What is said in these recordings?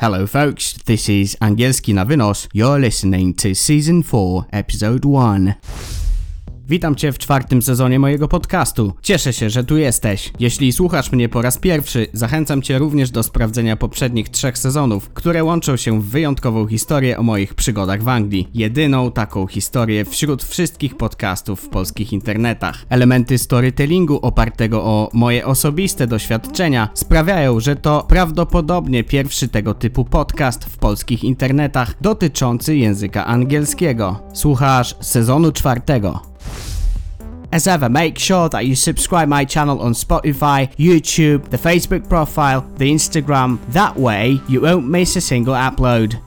Hello, folks. This is Angielski Navinos. You're listening to Season 4, Episode 1. Witam Cię w czwartym sezonie mojego podcastu. Cieszę się, że tu jesteś. Jeśli słuchasz mnie po raz pierwszy, zachęcam Cię również do sprawdzenia poprzednich trzech sezonów, które łączą się w wyjątkową historię o moich przygodach w Anglii. Jedyną taką historię wśród wszystkich podcastów w polskich internetach. Elementy storytellingu opartego o moje osobiste doświadczenia sprawiają, że to prawdopodobnie pierwszy tego typu podcast w polskich internetach dotyczący języka angielskiego. Słuchasz sezonu czwartego. As ever, make sure that you subscribe my channel on Spotify, YouTube, the Facebook profile, the Instagram. That way, you won't miss a single upload.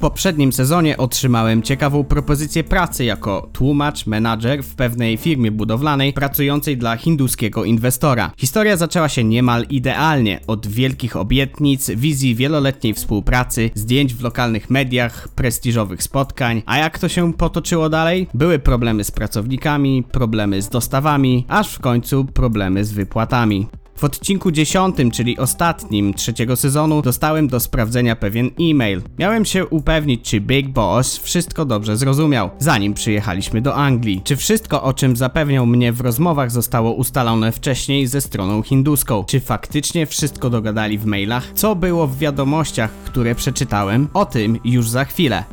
Poprzednim sezonie otrzymałem ciekawą propozycję pracy jako tłumacz, menadżer w pewnej firmie budowlanej pracującej dla hinduskiego inwestora. Historia zaczęła się niemal idealnie od wielkich obietnic, wizji wieloletniej współpracy, zdjęć w lokalnych mediach, prestiżowych spotkań. A jak to się potoczyło dalej? Były problemy z pracownikami, problemy z dostawami, aż w końcu problemy z wypłatami. W odcinku 10, czyli ostatnim trzeciego sezonu, dostałem do sprawdzenia pewien e-mail. Miałem się upewnić, czy Big Boss wszystko dobrze zrozumiał, zanim przyjechaliśmy do Anglii. Czy wszystko, o czym zapewniał mnie w rozmowach, zostało ustalone wcześniej ze stroną hinduską? Czy faktycznie wszystko dogadali w mailach? Co było w wiadomościach, które przeczytałem? O tym już za chwilę.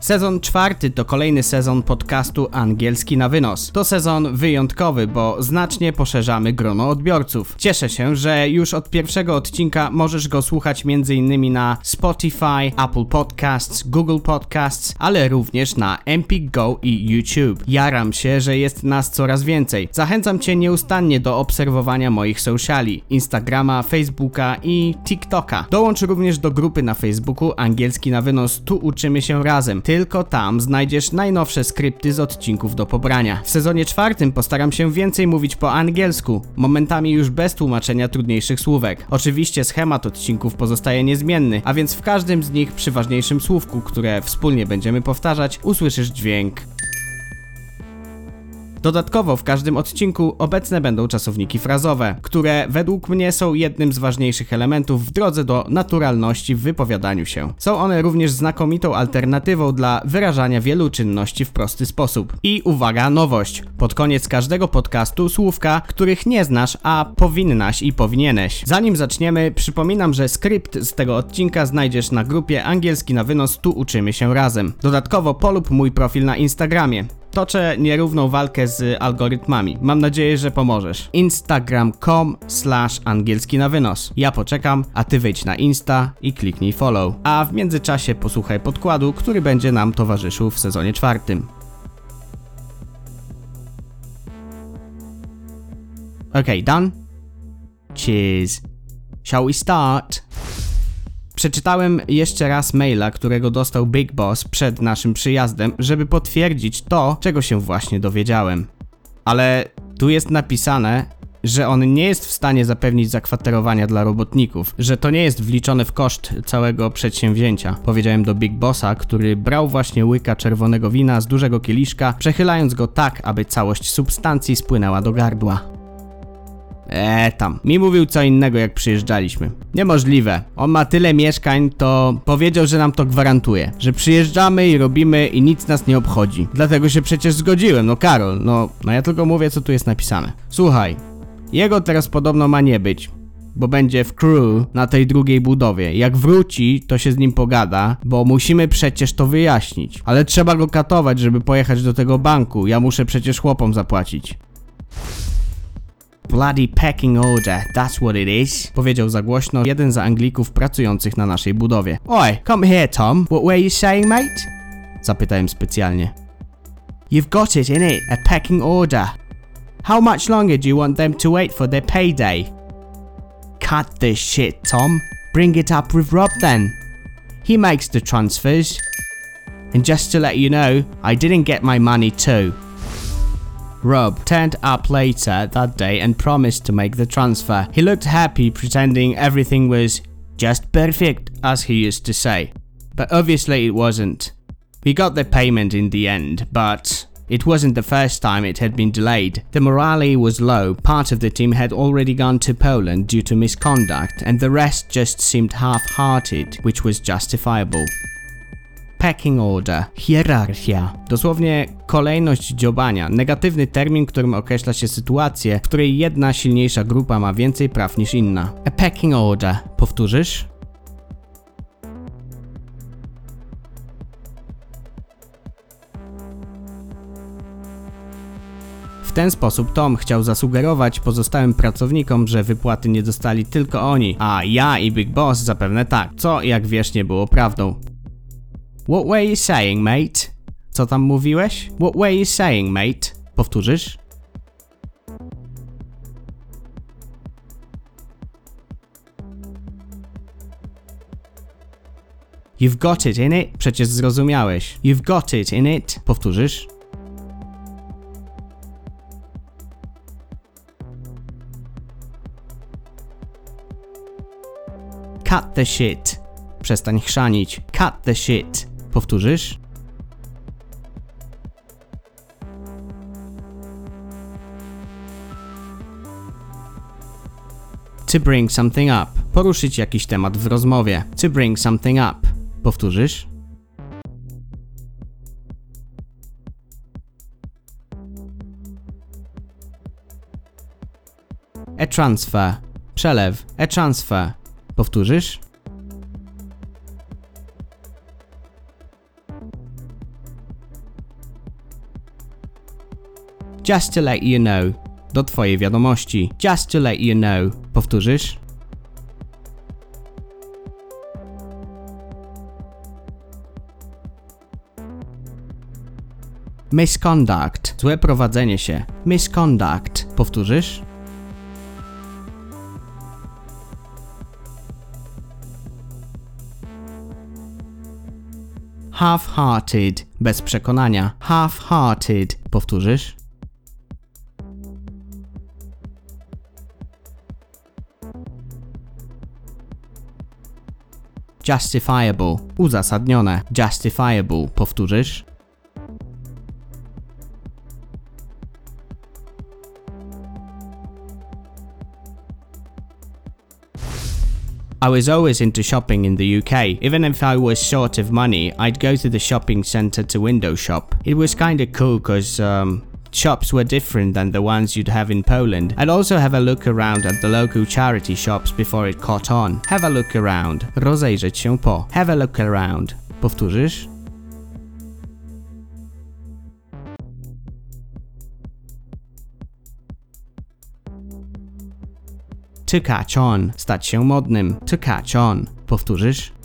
Sezon czwarty to kolejny sezon podcastu Angielski na Wynos. To sezon wyjątkowy, bo znacznie poszerzamy grono odbiorców. Cieszę się, że już od pierwszego odcinka możesz go słuchać m.in. na Spotify, Apple Podcasts, Google Podcasts, ale również na Empik Go i YouTube. Jaram się, że jest nas coraz więcej. Zachęcam Cię nieustannie do obserwowania moich sociali, Instagrama, Facebooka i TikToka. Dołącz również do grupy na Facebooku Angielski na Wynos, tu uczymy się razem. Tylko tam znajdziesz najnowsze skrypty z odcinków do pobrania. W sezonie czwartym postaram się więcej mówić po angielsku, momentami już bez tłumaczenia trudniejszych słówek. Oczywiście schemat odcinków pozostaje niezmienny, a więc w każdym z nich przy ważniejszym słówku, które wspólnie będziemy powtarzać, usłyszysz dźwięk Dodatkowo w każdym odcinku obecne będą czasowniki frazowe, które według mnie są jednym z ważniejszych elementów w drodze do naturalności w wypowiadaniu się. Są one również znakomitą alternatywą dla wyrażania wielu czynności w prosty sposób. I uwaga, nowość. Pod koniec każdego podcastu słówka, których nie znasz, a powinnaś i powinieneś. Zanim zaczniemy, przypominam, że skrypt z tego odcinka znajdziesz na grupie Angielski na wynos, tu uczymy się razem. Dodatkowo polub mój profil na Instagramie. Toczę nierówną walkę z algorytmami. Mam nadzieję, że pomożesz. Instagram.com slash angielski na wynos. Ja poczekam, a ty wejdź na Insta i kliknij follow. A w międzyczasie posłuchaj podkładu, który będzie nam towarzyszył w sezonie czwartym. Okay, done? Cheers. Shall we start? Przeczytałem jeszcze raz maila, którego dostał Big Boss przed naszym przyjazdem, żeby potwierdzić to, czego się właśnie dowiedziałem. Ale tu jest napisane, że on nie jest w stanie zapewnić zakwaterowania dla robotników, że to nie jest wliczone w koszt całego przedsięwzięcia. Powiedziałem do Big Bossa, który brał właśnie łyka czerwonego wina z dużego kieliszka, przechylając go tak, aby całość substancji spłynęła do gardła. Eee, tam. Mi mówił co innego, jak przyjeżdżaliśmy. Niemożliwe. On ma tyle mieszkań, to powiedział, że nam to gwarantuje. Że przyjeżdżamy i robimy i nic nas nie obchodzi. Dlatego się przecież zgodziłem, no Karol, no, no ja tylko mówię, co tu jest napisane. Słuchaj, jego teraz podobno ma nie być bo będzie w crew na tej drugiej budowie. Jak wróci, to się z nim pogada, bo musimy przecież to wyjaśnić. Ale trzeba go katować, żeby pojechać do tego banku. Ja muszę przecież chłopom zapłacić. Bloody pecking order, that's what it is, powiedział za głośno jeden z Anglików pracujących na naszej budowie. Oj, come here Tom, what were you saying mate? Zapytałem specjalnie. You've got it in it, a pecking order. How much longer do you want them to wait for their payday? Cut this shit, Tom. Bring it up with Rob then. He makes the transfers. And just to let you know, I didn't get my money too. Rob turned up later that day and promised to make the transfer. He looked happy, pretending everything was just perfect, as he used to say. But obviously it wasn't. We got the payment in the end, but It wasn't the first time it had been delayed. The morale was low, part of the team had already gone to Poland due to misconduct, and the rest just seemed half hearted, which was justifiable. Pecking order, hierarchia. Dosłownie kolejność dziobania, negatywny termin, którym określa się sytuację, w której jedna silniejsza grupa ma więcej praw niż inna. A pecking order. Powtórzysz? W ten sposób Tom chciał zasugerować pozostałym pracownikom, że wypłaty nie dostali tylko oni, a ja i Big Boss zapewne tak, co jak wiesz nie było prawdą. What were you saying, mate? Co tam mówiłeś? What were you saying, mate? Powtórzysz? You've got it in it? Przecież zrozumiałeś. You've got it in it? Powtórzysz? Cut the shit. Przestań chrzanić. Cut the shit. Powtórzysz? To bring something up. Poruszyć jakiś temat w rozmowie. To bring something up. Powtórzysz? A transfer. Przelew. A transfer. Powtórzysz? Just to let you know. Do twojej wiadomości. Just to let you know. Powtórzysz? Misconduct. Złe prowadzenie się. Misconduct. Powtórzysz? Half-hearted. Bez przekonania. Half-hearted. Powtórzysz? Justifiable. Uzasadnione. Justifiable. Powtórzysz? I was always into shopping in the UK. Even if I was short of money, I'd go to the shopping centre to window shop. It was kinda cool cause um, shops were different than the ones you'd have in Poland. I'd also have a look around at the local charity shops before it caught on. Have a look around. Rozejrzeć się po. Have a look around. Powtórzysz? To catch on. Stać się modnym. To catch on. Powtórzysz?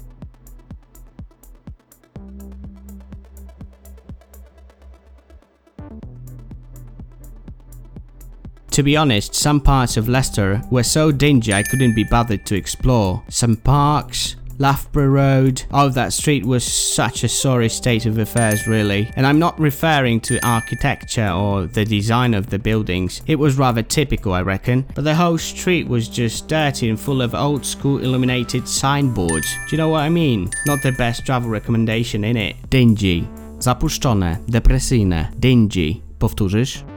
To be honest, some parts of Leicester were so dingy I couldn't be bothered to explore. Some parks, Loughborough Road, oh that street was such a sorry state of affairs really. And I'm not referring to architecture or the design of the buildings, it was rather typical I reckon, but the whole street was just dirty and full of old school illuminated signboards. Do you know what I mean? Not the best travel recommendation in it. Dingy. Zapuszczone, depresyjne, dingy. Powtórzysz?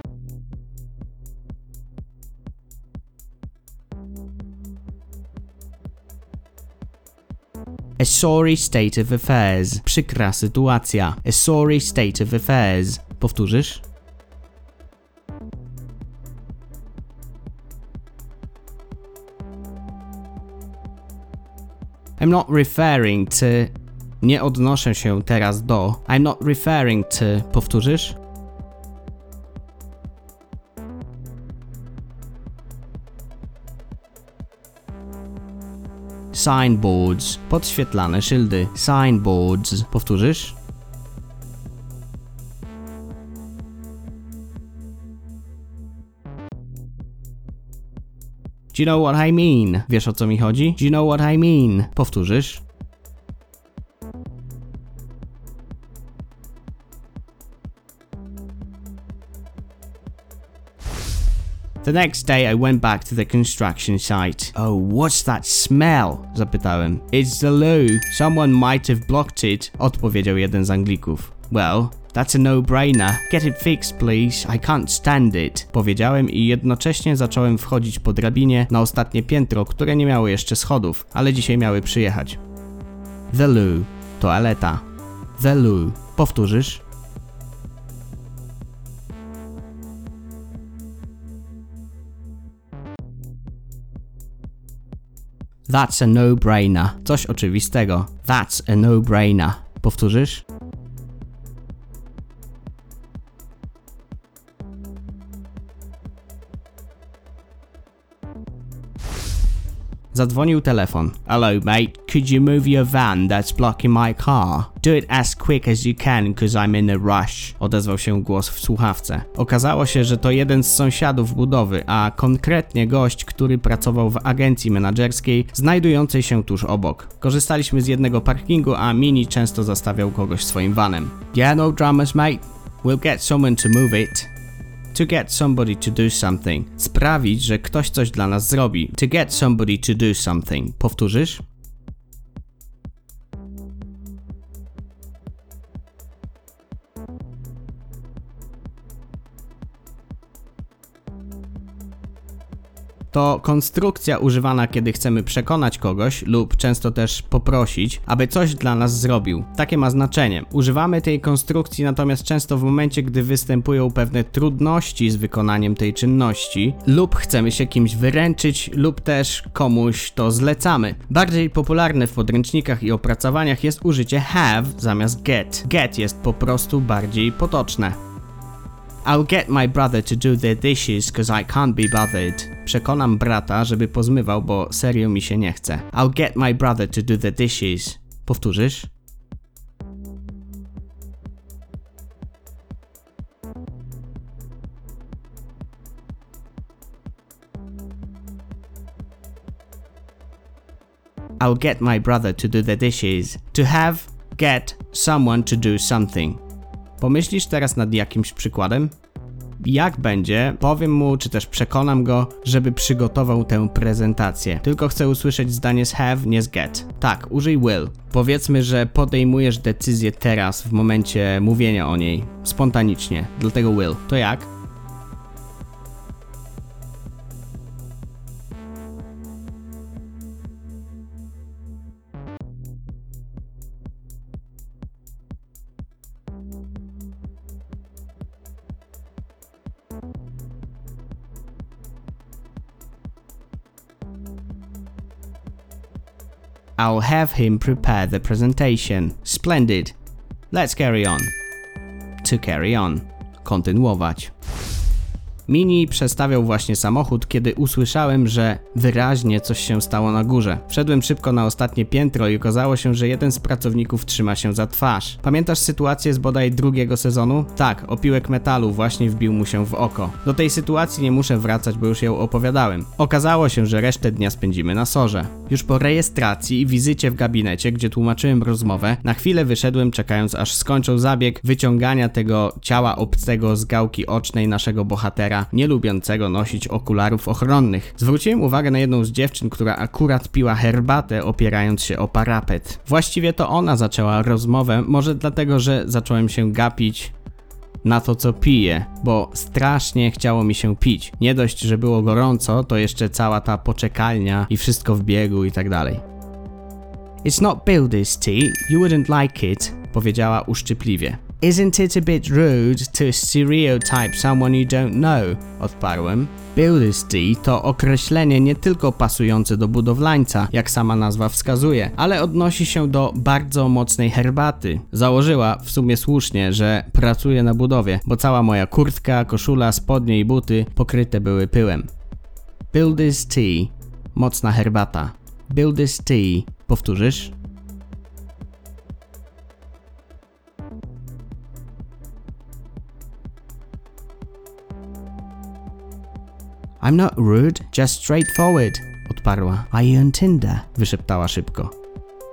A sorry state of affairs. Przykra sytuacja. A sorry state of affairs. Powtórzysz? I'm not referring to. Nie odnoszę się teraz do. I'm not referring to. Powtórzysz? Signboards. Podświetlane szyldy. Signboards. Powtórzysz? Do you know what I mean? Wiesz o co mi chodzi? Do you know what I mean? Powtórzysz? The next day I went back to the construction site. Oh, what's that smell? Zapytałem. It's the loo. Someone might have blocked it, odpowiedział jeden z Anglików. Well, That's a no-brainer. Get it fixed, please. I can't stand it. Powiedziałem i jednocześnie zacząłem wchodzić po drabinie na ostatnie piętro, które nie miały jeszcze schodów, ale dzisiaj miały przyjechać. The loo. Toaleta. The loo. Powtórzysz? That's a no-brainer. Coś oczywistego. That's a no-brainer. Powtórzysz? Zadzwonił telefon. Hello, mate. Could you move your van that's blocking my car? Do it as quick as you can, cause I'm in a rush. Odezwał się głos w słuchawce. Okazało się, że to jeden z sąsiadów budowy, a konkretnie gość, który pracował w agencji menedżerskiej znajdującej się tuż obok. Korzystaliśmy z jednego parkingu, a Mini często zastawiał kogoś swoim vanem. Yeah, no dramas, mate. We'll get someone to move it. To get somebody to do something. Sprawić, że ktoś coś dla nas zrobi. To get somebody to do something. Powtórzysz? To konstrukcja używana, kiedy chcemy przekonać kogoś lub często też poprosić, aby coś dla nas zrobił. Takie ma znaczenie. Używamy tej konstrukcji natomiast często w momencie, gdy występują pewne trudności z wykonaniem tej czynności, lub chcemy się kimś wyręczyć, lub też komuś to zlecamy. Bardziej popularne w podręcznikach i opracowaniach jest użycie have zamiast get. Get jest po prostu bardziej potoczne. I'll get my brother to do the dishes cause I can't be bothered. Przekonam brata, żeby pozmywał, bo serio mi się nie chce. I'll get my brother to do the dishes. Powtórzysz? I'll get my brother to do the dishes. To have, get, someone to do something. Pomyślisz teraz nad jakimś przykładem? Jak będzie, powiem mu, czy też przekonam go, żeby przygotował tę prezentację. Tylko chcę usłyszeć zdanie z have, nie z get. Tak, użyj will. Powiedzmy, że podejmujesz decyzję teraz, w momencie mówienia o niej, spontanicznie, dlatego will. To jak? I'll have him prepare the presentation. Splendid. Let's carry on. To carry on. Kontynuować. Mini przestawiał właśnie samochód, kiedy usłyszałem, że wyraźnie coś się stało na górze. Wszedłem szybko na ostatnie piętro i okazało się, że jeden z pracowników trzyma się za twarz. Pamiętasz sytuację z bodaj drugiego sezonu? Tak, opiłek metalu właśnie wbił mu się w oko. Do tej sytuacji nie muszę wracać, bo już ją opowiadałem. Okazało się, że resztę dnia spędzimy na sorze. Już po rejestracji i wizycie w gabinecie, gdzie tłumaczyłem rozmowę, na chwilę wyszedłem czekając aż skończą zabieg wyciągania tego ciała obcego z gałki ocznej naszego bohatera nie lubiącego nosić okularów ochronnych. Zwróciłem uwagę na jedną z dziewczyn, która akurat piła herbatę opierając się o parapet. Właściwie to ona zaczęła rozmowę, może dlatego, że zacząłem się gapić na to, co piję, bo strasznie chciało mi się pić. Nie dość, że było gorąco, to jeszcze cała ta poczekalnia i wszystko w biegu i tak dalej. It's not builder's tea, you wouldn't like it, powiedziała uszczypliwie. Isn't it a bit rude to stereotype someone you don't know? Odparłem. Builder's tea to określenie nie tylko pasujące do budowlańca, jak sama nazwa wskazuje, ale odnosi się do bardzo mocnej herbaty. Założyła w sumie słusznie, że pracuje na budowie, bo cała moja kurtka, koszula, spodnie i buty pokryte były pyłem. Builder's tea. Mocna herbata. Builder's tea. Powtórzysz? I'm not rude, just straightforward, odparła. You on Tinder? wyszeptała szybko.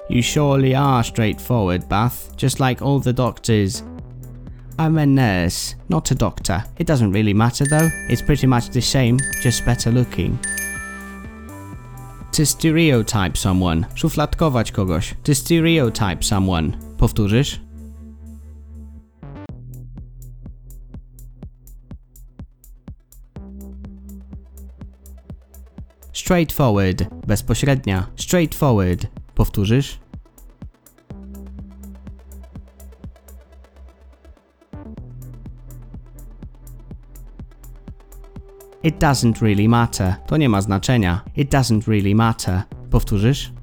You surely are straightforward, Bath, just like all the doctors. I'm a nurse, not a doctor. It doesn't really matter though, it's pretty much the same, just better looking. To stereotype someone, szufladkować kogoś. To stereotype someone. Powtórzysz? Straightforward. Bezpośrednia. Straightforward. Powtórzysz? It doesn't really matter. To nie ma znaczenia. It doesn't really matter. Powtórzysz?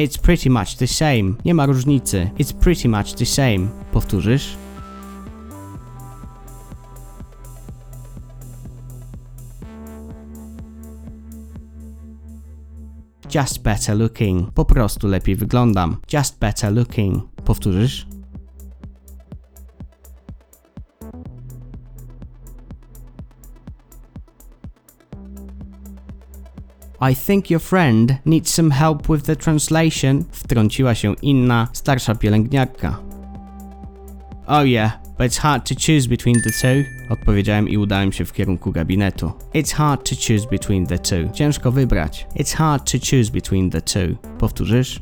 It's pretty much the same. Nie ma różnicy. It's pretty much the same. Powtórzysz? Just better looking. Po prostu lepiej wyglądam. Just better looking. Powtórzysz? I think your friend needs some help with the translation. Wtrąciła się inna, starsza pielęgniarka. Oh yeah, but it's hard to choose between the two. Odpowiedziałem i udałem się w kierunku gabinetu. It's hard to choose between the two. Ciężko wybrać. It's hard to choose between the two. Powtórzysz?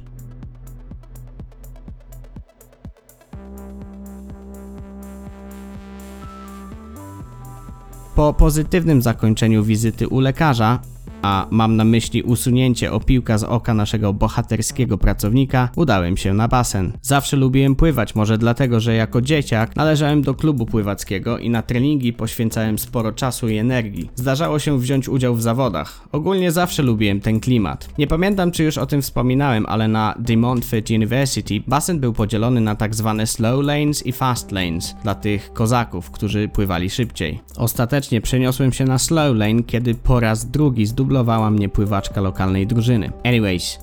Po pozytywnym zakończeniu wizyty u lekarza, a mam na myśli usunięcie opiłka z oka naszego bohaterskiego pracownika, udałem się na basen. Zawsze lubiłem pływać, może dlatego, że jako dzieciak należałem do klubu pływackiego i na treningi poświęcałem sporo czasu i energii. Zdarzało się wziąć udział w zawodach. Ogólnie zawsze lubiłem ten klimat. Nie pamiętam, czy już o tym wspominałem, ale na De Montfort University basen był podzielony na tak zwane slow lanes i fast lanes dla tych kozaków, którzy pływali szybciej. Ostatecznie przeniosłem się na slow lane, kiedy po raz drugi zdublowałem dublowała mnie pływaczka lokalnej drużyny. Anyways,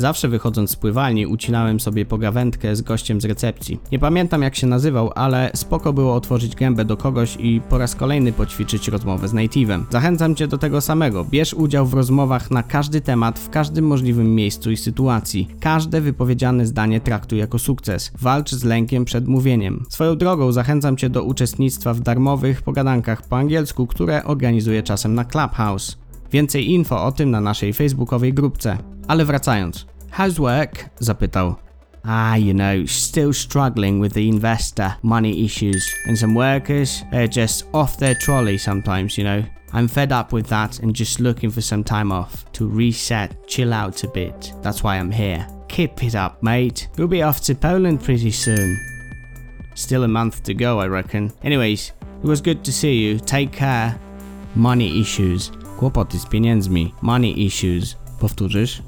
Zawsze wychodząc z pływalni ucinałem sobie pogawędkę z gościem z recepcji. Nie pamiętam jak się nazywał, ale spoko było otworzyć gębę do kogoś i po raz kolejny poćwiczyć rozmowę z native'em. Zachęcam cię do tego samego. Bierz udział w rozmowach na każdy temat, w każdym możliwym miejscu i sytuacji. Każde wypowiedziane zdanie traktuj jako sukces. Walcz z lękiem przed mówieniem. Swoją drogą zachęcam cię do uczestnictwa w darmowych pogadankach po angielsku, które organizuję czasem na Clubhouse. Więcej info o tym na naszej facebookowej grupce. Ale wracając. How's work? zapytał. Ah, you know, still struggling with the investor money issues, and some workers, they're just off their trolley sometimes, you know. I'm fed up with that and just looking for some time off to reset, chill out a bit. That's why I'm here. Keep it up, mate. We'll be off to Poland pretty soon. Still a month to go, I reckon. Anyways, it was good to see you. Take care. Money issues. Kłopoty z pieniędzmi. Money issues. Powtórzysz?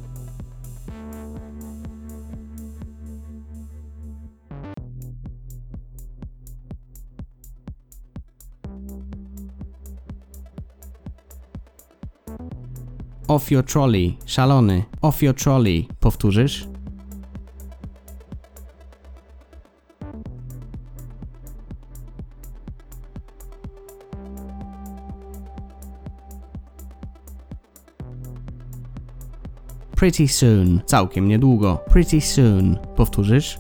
Off your trolley. Szalony. Off your trolley. Powtórzysz? Pretty soon. Całkiem niedługo. Pretty soon. Powtórzysz?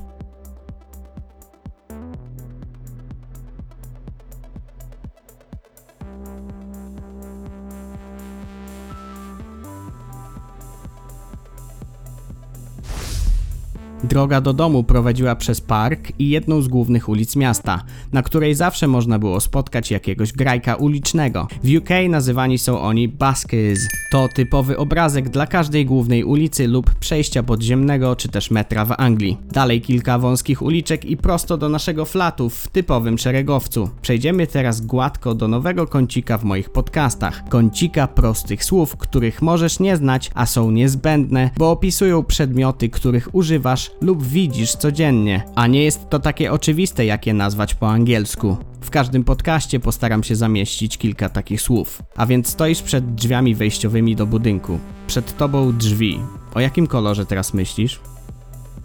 Droga do domu prowadziła przez park i jedną z głównych ulic miasta, na której zawsze można było spotkać jakiegoś grajka ulicznego. W UK nazywani są oni buskers. To typowy obrazek dla każdej głównej ulicy lub przejścia podziemnego czy też metra w Anglii. Dalej kilka wąskich uliczek i prosto do naszego flatu w typowym szeregowcu. Przejdziemy teraz gładko do nowego kącika w moich podcastach. Kącika prostych słów, których możesz nie znać, a są niezbędne, bo opisują przedmioty, których używasz lub widzisz codziennie, a nie jest to takie oczywiste, jak je nazwać po angielsku. W każdym podcaście postaram się zamieścić kilka takich słów. A więc stoisz przed drzwiami wejściowymi do budynku. Przed tobą drzwi. O jakim kolorze teraz myślisz?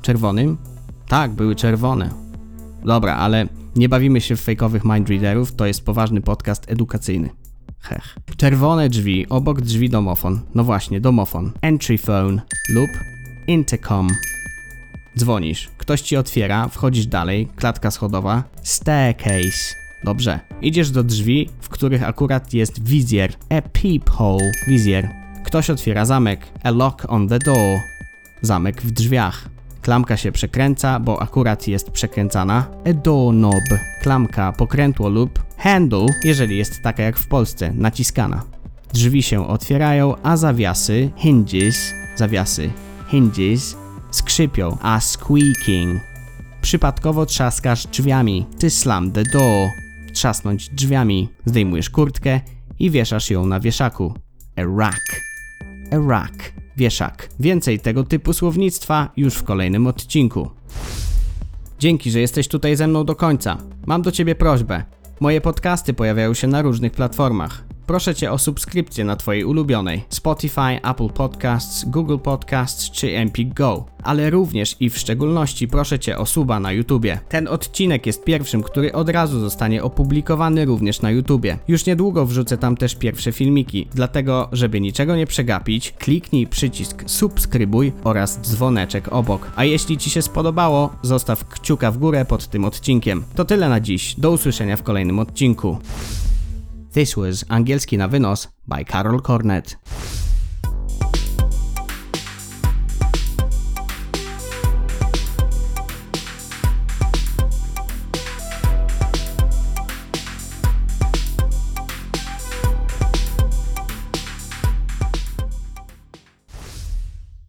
Czerwonym? Tak, były czerwone. Dobra, ale nie bawimy się w fejkowych mindreaderów, to jest poważny podcast edukacyjny. Hech. Czerwone drzwi, obok drzwi domofon. No właśnie, domofon. Entry phone lub intercom. Dzwonisz, ktoś ci otwiera, wchodzisz dalej, klatka schodowa, staircase. Dobrze. Idziesz do drzwi, w których akurat jest wizjer. A peephole. Wizjer. Ktoś otwiera zamek. A lock on the door. Zamek w drzwiach. klamka się przekręca, bo akurat jest przekręcana, a doorknob, klamka pokrętło lub handle, jeżeli jest taka jak w Polsce, naciskana. Drzwi się otwierają, a zawiasy, hinges, zawiasy, hinges, skrzypią, a squeaking. Przypadkowo trzaskasz drzwiami, ty slam the door. Trzasnąć drzwiami, zdejmujesz kurtkę i wieszasz ją na wieszaku. A rack. A rack. Wieszak. Więcej tego typu słownictwa już w kolejnym odcinku. Dzięki, że jesteś tutaj ze mną do końca. Mam do ciebie prośbę. Moje podcasty pojawiają się na różnych platformach. Proszę cię o subskrypcję na twojej ulubionej Spotify, Apple Podcasts, Google Podcasts czy Empik Go, ale również i w szczególności proszę cię o suba na YouTubie. Ten odcinek jest pierwszym, który od razu zostanie opublikowany również na YouTubie. Już niedługo wrzucę tam też pierwsze filmiki, dlatego żeby niczego nie przegapić, kliknij przycisk subskrybuj oraz dzwoneczek obok. A jeśli ci się spodobało, zostaw kciuka w górę pod tym odcinkiem. To tyle na dziś. Do usłyszenia w kolejnym odcinku. This was Angielski na wynos by Karol Cornet.